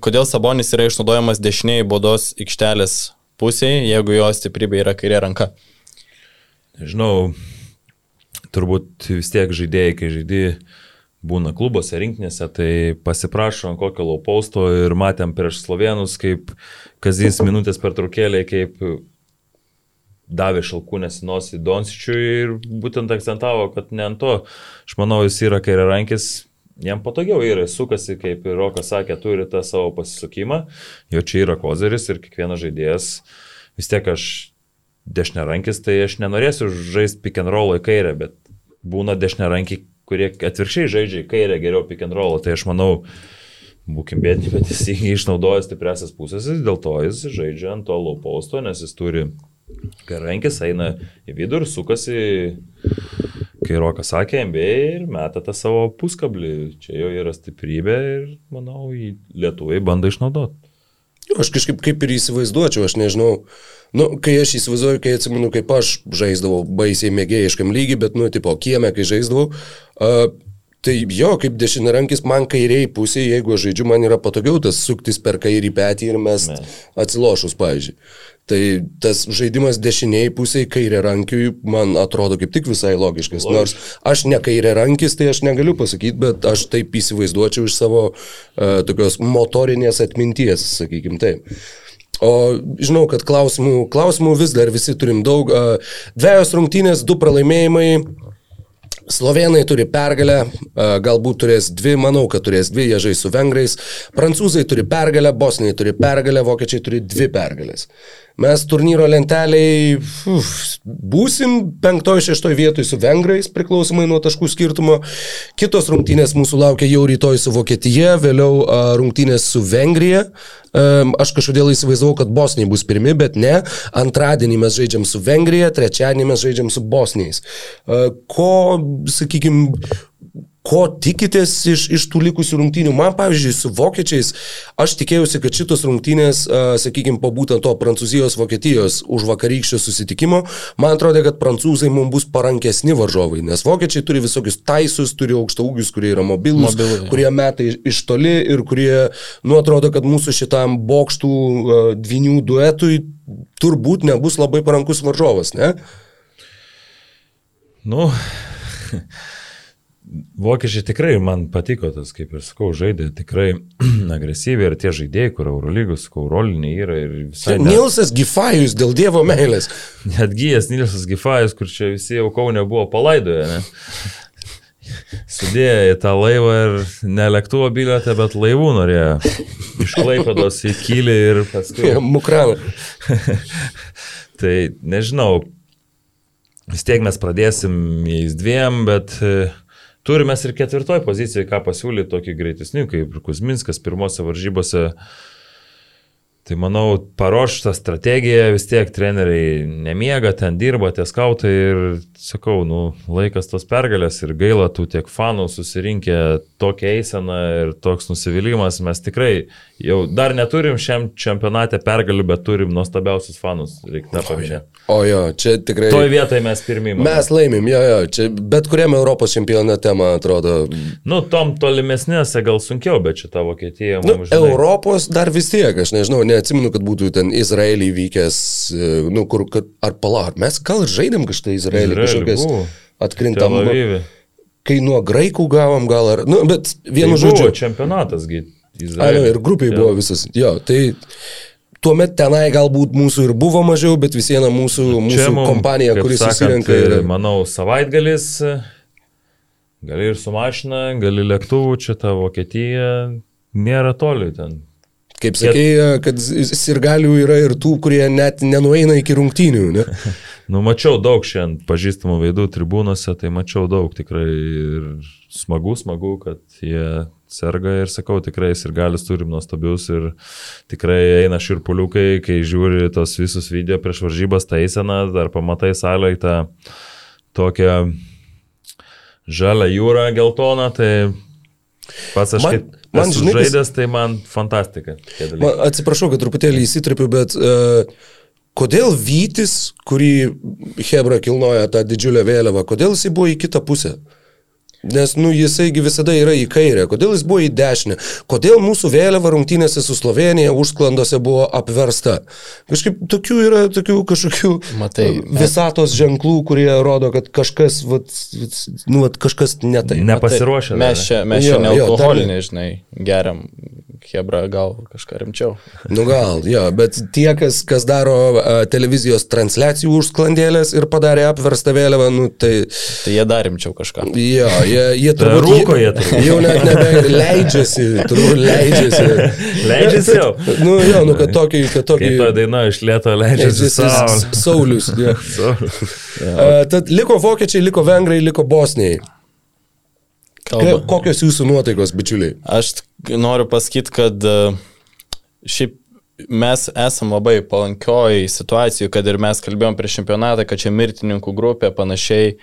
Kodėl Sabonis yra išnaudojamas dešiniai bodos aikštelės pusėje, jeigu jo stiprybė yra kairė ranka? Nežinau, turbūt vis tiek žaidėjai, kai žaidėjai būna klubuose, rinkinėse, tai pasiprašo ant kokio laupausto ir matėm prieš slovenus, kaip kazys minutės per trukėlį, kaip davė šalkūnės į nosį Donsičiui ir būtent akcentavo, kad ne ant to, aš manau, jis yra kairė rankis, jam patogiau yra, sukasi, kaip ir Rokas sakė, turi tą savo pasisukimą, jo čia yra kozeris ir kiekvienas žaidėjas, vis tiek aš dešinė rankis, tai aš nenorėsiu žaisti pick and roll į kairę, bet būna dešinė rankiai, kurie atvirkščiai žaidžia į kairę geriau pick and roll, tai aš manau, būkim bėdini, bet jis išnaudoja stipresias pusės, dėl to jis žaidžia ant to low posto, nes jis turi Karankis eina į vidų ir sukasi, kai Rokas sakė, MBA ir meta tą savo puskablį. Čia jo yra stiprybė ir, manau, lietuviai bando išnaudoti. Aš kažkaip kaip ir įsivaizduočiau, aš nežinau, nu, kai aš įsivaizduoju, kai atsimenu, kaip aš žaisdavau baisiai mėgėjiškam lygiai, bet, nu, tipo, kieme, kai žaisdavau, uh, Tai jo, kaip dešinarankis man kairiai pusėje, jeigu aš žaidžiu, man yra patogiau tas suktis per kairį petį ir mes atsilošus, pavyzdžiui. Tai tas žaidimas dešiniai pusėje kairė rankiui man atrodo kaip tik visai logiškas. Logiškas. Nors aš ne kairė rankis, tai aš negaliu pasakyti, bet aš taip įsivaizduočiau iš savo uh, tokios motorinės atminties, sakykim taip. O žinau, kad klausimų, klausimų vis dar visi turim daug. Uh, dviejos rungtynės, du pralaimėjimai. Slovenai turi pergalę, galbūt turės dvi, manau, kad turės dvi, jie žais su vengrais. Prancūzai turi pergalę, bosniai turi pergalę, vokiečiai turi dvi pergalės. Mes turnyro lenteliai uf, būsim penktoje, šeštoje vietoje su vengrais, priklausomai nuo taškų skirtumo. Kitos rungtynės mūsų laukia jau rytoj su Vokietija, vėliau rungtynės su Vengrija. Aš kažkodėl įsivaizdavau, kad bosniai bus pirmi, bet ne. Antradienį mes žaidžiam su Vengrija, trečiadienį mes žaidžiam su bosniais. Ko, sakykime, ko tikitės iš, iš tų likusių rungtynių. Man, pavyzdžiui, su vokiečiais, aš tikėjausi, kad šitos rungtynės, sakykime, po būtent to Prancūzijos-Vokietijos už vakarykščio susitikimo, man atrodo, kad prancūzai mums bus parankesni varžovai, nes vokiečiai turi visokius taisus, turi aukštaugius, kurie yra mobilus, Mobilu, ja. kurie meta iš toli ir kurie, nu, atrodo, kad mūsų šitam bokštų dvinių duetui turbūt nebus labai parankus varžovas, ne? Nu, Vokiečiai tikrai man patiko tas, kaip ir sakau, žaidė tikrai agresyviai ir tie žaidėjai, kur Eurolygos, kur Euroliniai yra ir visai... Ne... Nilsas Gifajus dėl Dievo meilės. Net gyjas Nilsas Gifajus, kur čia visi jau kaunė buvo palaidoję, ne? Sudėjo į tą laivą ir ne lėktuvo bilietę, bet laivų norėjo. Iš Klaipėdos į Kylį ir paskui... Mukraną. tai nežinau, vis tiek mes pradėsim jais dviem, bet... Uh, Turime ir ketvirtoj pozicijoje, ką pasiūlyti tokį greitesnį, kaip Kuzminskas pirmose varžybose. Tai manau, paruoštą strategiją vis tiek treneriai nemiega, ten dirba tie skautai ir sakau, nu, laikas tos pergalės ir gaila tų tiek fanų susirinkę tokią eiseną ir toks nusivylimas. Mes tikrai jau dar neturim šiam čempionate pergalių, bet turim nuostabiausius fanus, reikia paminėti. O jo, čia tikrai. Toje vietoje mes pirmimi. Mes laimim, jo, jo, čia bet kuriame Europos čempionate, man atrodo. Nu, tom tolimesnėse gal sunkiau, bet čia ta Vokietija. Nu, žinai... Europos dar vis tiek, aš nežinau, neatsimenu, kad būtų ten Izraelį vykęs, e, nu, kur, kad, ar pala, ar mes gal žaidėm kažtai Izraelį, Izraelį kažkokias atkrintam. Kai nuo graikų gavom gal ar, nu, bet vienu tai žodžiu. Čempionatasgi. Izraelį. Ai, ir grupiai jo. buvo visas, jo, tai tuomet tenai galbūt mūsų ir buvo mažiau, bet vis viena mūsų, mūsų mum, kompanija, kuris susirenka. Ir... Manau, savaitgalis, gali ir su mašina, gali lėktuvų, čia ta Vokietija nėra toli ten. Kaip sakėjai, kad sirgalių yra ir tų, kurie net nenueina iki rungtynių. Ne? nu, mačiau daug šiandien pažįstamų veidų tribūnose, tai mačiau daug tikrai ir smagu, smagu, kad jie serga ir sakau, tikrai ir galis turim nuostabius ir tikrai eina širpuliukai, kai žiūri tos visus video prieš varžybas taiseną, dar pamatai salėje tą tokią žalę jūrą geltoną, tai pats aš Man- kaip man, žinai, žaidęs, tai man fantastika. Man, atsiprašau, kad truputėlį įsitripiu, bet uh, kodėl Vytis, kurį Hebra kilnoja tą didžiulę vėliavą, kodėl jisai buvo į kitą pusę? Nes, nu, jisaigi visada yra į kairę. Kodėl jis buvo į dešinę? Kodėl mūsų vėliava rungtynėse su Slovenija užsklandose buvo apversta? Kažkaip tokių yra, tokių kažkokių Matai, visatos ženklų, kurie rodo, kad kažkas, vat, vat, nu, vat, kažkas netai. Nepasiruošę. Mes čia, mes Jo, čia nealkoholinį, žinai, geriam. Hebra gal kažką rimčiau. Nu gal, jo, bet tie, kas, kas daro a, televizijos transliacijų užsklandėlės ir padarė apverstą vėliavą, nu tai... Tai jie dar rimčiau kažką. Jo, jie, jie Tai turbūt... rūko jie turbūt. Jau net nebe leidžiasi, turbūt leidžiasi. Leidžiasi jau. Nu jo, nu kad tokį, kad tokį... Kaip ta daina iš lėto leidžiasi savo. Saulius. jo. A, Tad liko vokiečiai, liko vengrai, liko bosniai. Ka- Kalba. Kokios jūsų nuotaikos, bičiuliai? Aš noriu pasakyti, kad e, šiaip mes esam labai palankioj situacijai, kad ir mes kalbėjom prieš čempionatą, kad čia mirtininkų grupė panašiai,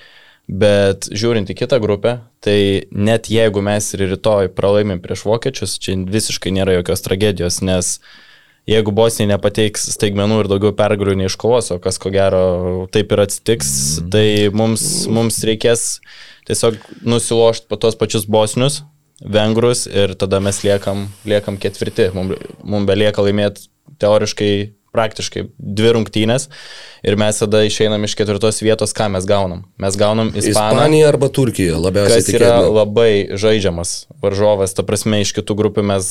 bet žiūrint į kitą grupę, tai net jeigu mes ir rytoj pralaimim prieš vokiečius, čia visiškai nėra jokios tragedijos, nes jeigu Bosnija nepateiks staigmenų ir daugiau pergalių neiškovos, o kas ko gero taip ir atsitiks, mm. tai mums, mums reikės tiesiog nusilošti po tos pačius bosnius, vengrus ir tada mes liekam, liekam ketvirti. Mums mum belieka laimėti teoriškai, praktiškai dvi rungtynės ir mes tada išeinam iš ketvirtos vietos, ką mes gaunam. Mes gaunam Ispaniją. Ispanija arba Turkija labiausiai Kas yra tikėtina. labai žaidžiamas varžovas, ta prasme iš kitų grupių mes,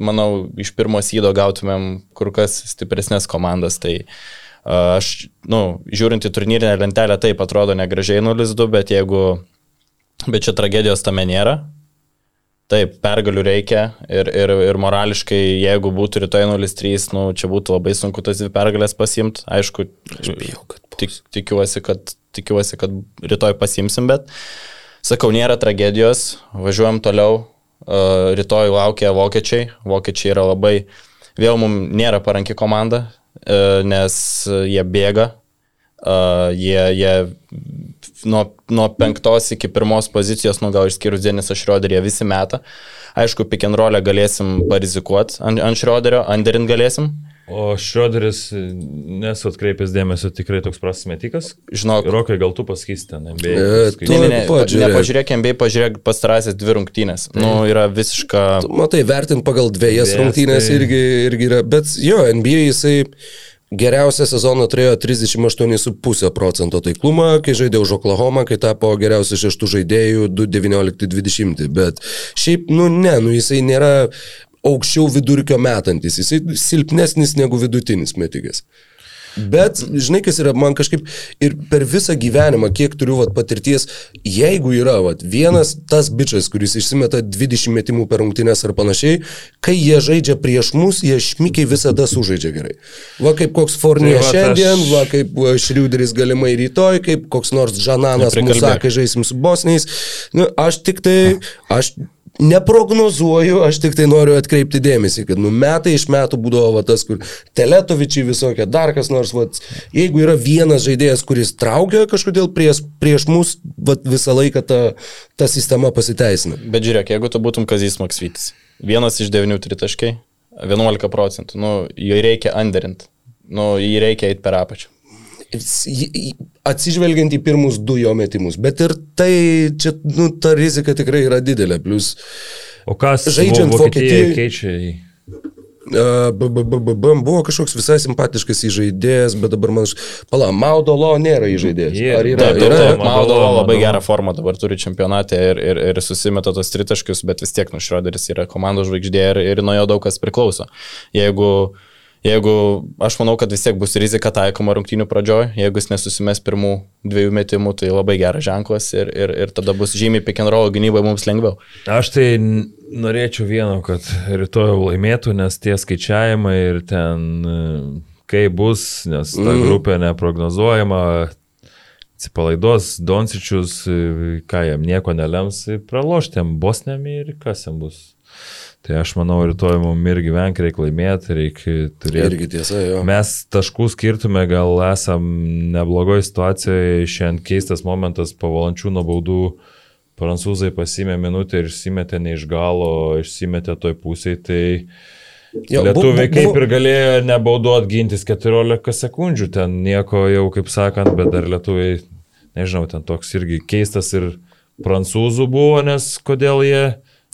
manau, iš pirmo sydo gautumėm kur kas stipresnės komandas. Tai aš, nu, žiūrint į turnyrinę lentelę, taip atrodo negražiai 0-2, bet jeigu, bet čia tragedijos tame nėra. Taip, pergalių reikia ir, ir, ir morališkai, jeigu būtų rytoj 0-3, nu, čia būtų labai sunku tas dvi pergalės pasimti. Aišku, bijau, kad tik, tikiuosi, kad, tikiuosi, kad rytoj pasimsim, bet sakau, nėra tragedijos, važiuojam toliau. Uh, rytoj laukia vokiečiai. Vokiečiai yra labai, vėl mums nėra paranki komanda, uh, nes jie bėga. Uh, jie, jie nuo, nuo penktos iki pirmos pozicijos, nu gal išskyrus Denisą Šrioderį, jie visi meta. Aišku, pick and rollę galėsim parizikuoti ant, ant Šrioderio, underin galėsim. O Šrioderis nesu atkreipęs dėmesio tikrai toks prastas metikas. Žinok, Rokai, gal tu pasakysi ten, E, NBA. tu- Ne, ne, ne, pažiūrėk. nepažiūrėk MBA, pažiūrėk pastarąsias dvi rungtynės. Nu, yra visiška... Matai, vertint pagal dviejas Dvejas, rungtynės tai- irgi, irgi yra, bet jo, NBA jisai geriausią sezoną turėjo 38,5 procento taiklumą, kai žaidė už Oklahoma, kai tapo geriausiu šeštų žaidėjų 2,19-20, bet šiaip, nu ne, nu jisai nėra aukščiau vidurkio metantis, jisai silpnesnis negu vidutinis metikas. Bet, žinai, kas yra, man kažkaip ir per visą gyvenimą, kiek turiu vat, patirties, jeigu yra vat, vienas tas bičias, kuris išsimeta 20 metimų per rungtynės ar panašiai, kai jie žaidžia prieš mus, jie šmikiai visada sužaidžia gerai. Va kaip koks Fornė Tai šiandien, aš- va kaip Šriuderis galimai rytoj, kaip koks nors Žananas Neprikalbėk. mūsų, kai žaisim su bosniais. Nu, aš tik tai, aš neprognozuoju, aš tik tai noriu atkreipti dėmesį, kad nu, metai iš metų būdavo va, tas, kur teletovičiai visokie, dar kas nors, va, jeigu yra vienas žaidėjas, kuris traukia kažkodėl prieš, prieš mus, va, visą laiką ta, ta sistema pasiteisina. Bet žiūrėk, jeigu tu būtum Kazys Maksvytis, vienas iš devinių tritaškai, 11 procentų, nu, jį reikia underint, nu, jį reikia eiti per apačią. Atsižvelgiant į pirmus du jo metimus, bet ir tai, čia, nu, ta rizika tikrai yra didelė, plus O kas Žaidžiant Vo- Vokietijai Vokietijai- keičia į... Uh, b- b- b- b- b- buvo kažkoks visai simpatiškas įžaidėjas, bet dabar man... Pala, Maudolo nėra įžaidėjas. Ar yra? Taip, yra? taip, Maudovo labai gerą formą dabar turi čempionate ir, ir, ir susimeta tos tritaškius, bet vis tiek, nu, Šroderis yra komandos žvaigždė ir, ir nuo jo daug kas priklauso. Jeigu, jeigu, aš manau, kad vis tiek bus rizika taikoma rungtynių pradžioj, jeigu jis nesusimes pirmų dviejų metimų, tai labai geras ženklas ir, ir, ir tada bus žymiai pick and roll gynybai mums lengviau. Aš tai norėčiau vieno, kad rytoj laimėtų, nes tie skaičiavimai ir ten e, kaip bus, nes ta Mhm. grupė neprognozuojama. atsipalaiduos Donsičius, ką jam nieko nelems, praloštėm Bosnėm ir kas jam bus. Tai aš manau, rytoj mums ir gyvenk reikia laimėti, reikia turėti. Irgi tiesa, jo. Mes taškų skirtume, gal esam neblogoje situacijoje, šiandien keistas momentas po valančių nuo baudų. Prancūzai pasimė minutę ir išsimetė ne iš galo, išsimetė toj pusėje, tai jo, lietuviai bu, bu, kaip ir galėjo nebauduot gintis 14 sekundžių, ten nieko jau kaip sakant, bet dar lietuviai, nežinau, ten toks irgi keistas ir prancūzų buvo, nes kodėl jie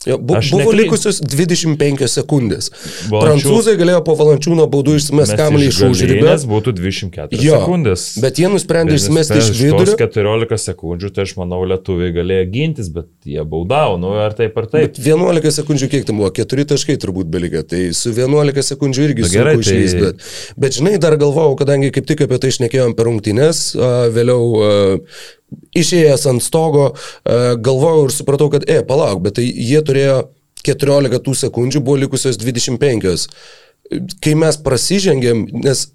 Jo, bu, Aš buvo nekly... likusios 25 sekundės. Valančių... Prancūzai galėjo po valančių nuo baudų išsimesti kamuolį iš už ribės. būtų 24 jo, sekundės. Bet jie nusprendė išsimesti iš vidurio. 14 sekundžių, tai aš manau, lietuviai galėjo gintis, bet jie baudavo, nu ar taip ar taip. Bet 11 sekundžių kiek tam buvo, 4 taškai turbūt belikė, tai su 11 sekundžių irgi gerai. Išlys, tai... bet, bet žinai, dar galvojau, kadangi kaip tik apie tai išnekėjom per rungtynes, vėliau išėjęs ant stogo, e, galvojau ir supratau, kad, e, palauk, bet tai jie turėjo 14 tų sekundžių, buvo likusios 25 kai mes prasižengėm, nes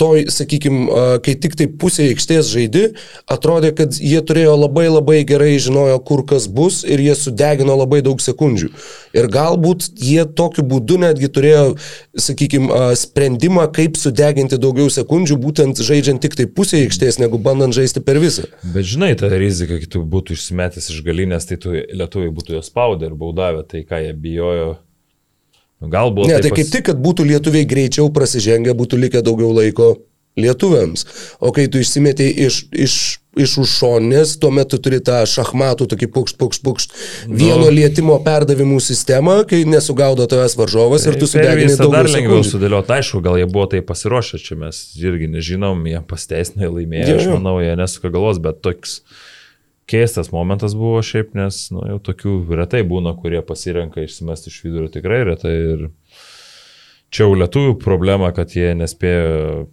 toj, sakykime, kai tik tai pusė aikštės žaidi, atrodė, kad jie turėjo labai labai gerai žinojo, kur kas bus ir jie sudegino labai daug sekundžių. Ir galbūt jie tokiu būdu netgi turėjo, sakykime, sprendimą, kaip sudeginti daugiau sekundžių, būtent žaidžiant tik tai pusė aikštės, negu bandant žaisti per visą. Bet žinai, ta rizika, kai tu būtų išsimetęs iš galinės, tai tu lietuviai būtų jos spaudę ir baudavę, tai ką jie bijojo Galbūt. Ne, tai pas... kaip tik, kad būtų lietuviai greičiau prasižengę, būtų likę daugiau laiko lietuviams. O kai tu išsimetė iš, iš, iš už šonės, tuomet tu turi tą šachmatų, tokį pukšt, pukšt, pukšt, vieno no. lietimo perdavimų sistemą, kai nesugaudo tavęs varžovas ir tu tai sudegini daug. Dar lengviau sudėlioti, aišku, gal jie buvo tai pasiruošę, čia mes irgi nežinom, jie pasteisnai laimėjo, ja, aš manau, jie nesuka galos, bet toks keistas momentas buvo šiaip, nes nu, jau tokių retai būna, kurie pasirenka išsimesti iš vidurio tikrai retai. Ir čia jau lietuvių problema, kad jie nespėjo.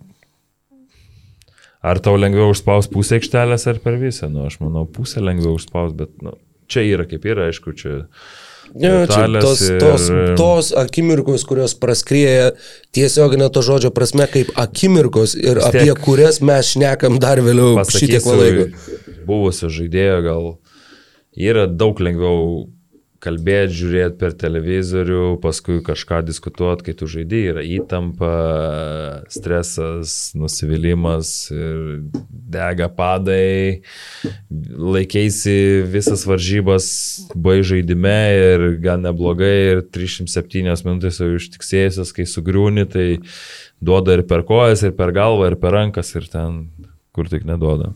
Ar tau lengviau užspaus pusę aikštelės ar per visą? Nu, aš manau, pusę lengviau užspaus, bet nu, čia yra kaip yra, aišku, čia Ja, čia tos, ir... tos, tos akimirkos, kurios praskrieja tiesioginė to žodžio prasme kaip akimirkos ir Stiek, apie kurias mes šnekam dar vėliau šitiek laiko. Buvusio žaidėjo gal yra daug lengviau kalbėti, žiūrėti per televizorių, paskui kažką diskutuoti, kai tu žaidži, yra įtampa, stresas, nusivylimas ir dega padai, laikėsi visas varžybas, bai žaidime ir gan neblogai ir 307 minutės jau ištiksėjusios, kai sugriūni, tai duoda ir per kojas, ir per galvą, ir per rankas, ir ten, kur tik neduoda.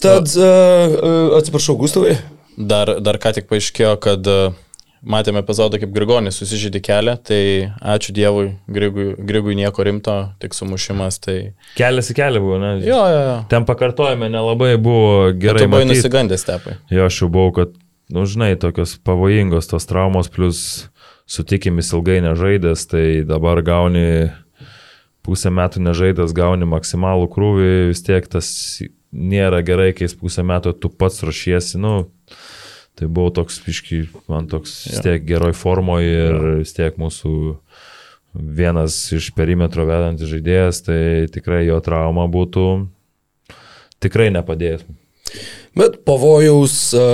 Tad, uh, atsiprašau, Gustavai. Dar, dar ką tik paaiškėjo, kad e, matėme epizodą, kaip Grigonis susižydė kelią, tai ačiū Dievui, Grigui, Grigui nieko rimto, tik sumušimas. Tai... Kelias į kelią buvo, ne? Jo, jo, jo. Ten pakartojame, nelabai buvo gerai. Tu buvai nusigandęs tepai. Jo, aš jau buvau, kad, nu žinai, tokios pavojingos tos traumos, plus sutikimis ilgai nežaidęs, tai dabar gauni pusę metų nežaidęs, gauni maksimalų krūvį, vis tiek tas nėra gerai, kai pusę metų tu pats ruošiesi, nu, Tai buvau toks, piški, man toks vis tiek geroj formoje ir vis tiek mūsų vienas iš perimetro vedantis žaidėjas, tai tikrai jo trauma būtų tikrai nepadėjęs. Bet pavojaus,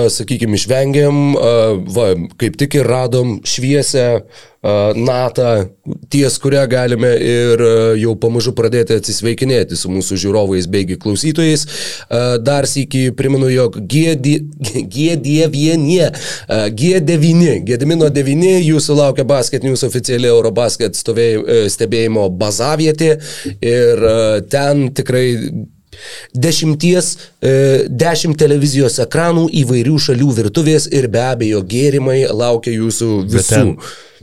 sakykime, išvengiam, va, kaip tik ir radom šviesę natą, ties kurią galime ir jau pamažu pradėti atsisveikinėti su mūsų žiūrovais beigi klausytojais. Dar sėki primenu, jog G9, G9, Gedimino 9 jūsų laukia basket news oficialiai Eurobasket stebėjimo bazavietė ir ten tikrai Dešimties, e, dešimt televizijos ekranų įvairių šalių virtuvės ir be abejo gėrimai laukia jūsų visų. Ten,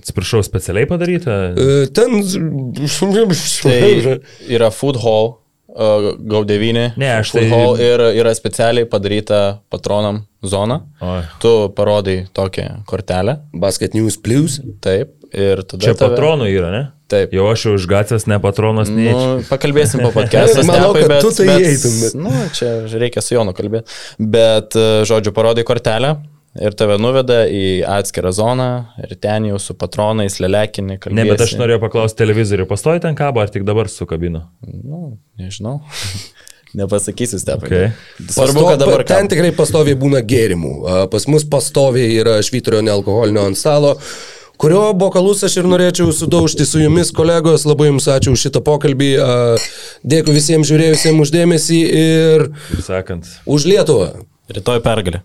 atsiprašau, specialiai padaryta? E, ten. tai yra food hall, uh, GAU9. Ne, aš tai. Hall ir yra specialiai padaryta patronam zona. Oi. Tu parodai tokią kortelę. Basket News Plus. Taip. Ir tada. Čia tave... patronų yra, ne? Taip. Jau aš jau už gatvės ne patronas nei. Nu, pakalbėsim po podcast'o. Manau, kad bet, tu tai bet, eitum. Bet... Nu, čia reikia su Jonu kalbėti. Bet, e, žodžiu, parodai kortelę ir tave nuveda į atskirą zoną ir ten jau su patronais, lelekinį kalbėti. Ne, bet aš norėjau paklausti televizorių, pastoji ten kabo ar tik dabar su kabinu? Nu, nežinau. Nepasakysiu, Stepai. Okay. Svarbu, kad dabar Ten tikrai pastoviai būna gėrimų. A, Pas mus pastoviai yra švyturio nealkoholinio ant stalo. Kurio bokalus aš ir norėčiau sudaužti su jumis, kolegos. Labai jums ačiū už šitą pokalbį. A, Dėkui visiems žiūrėjusiems uždėmesį ir sakant, už Lietuvą. Rytoj pergalė.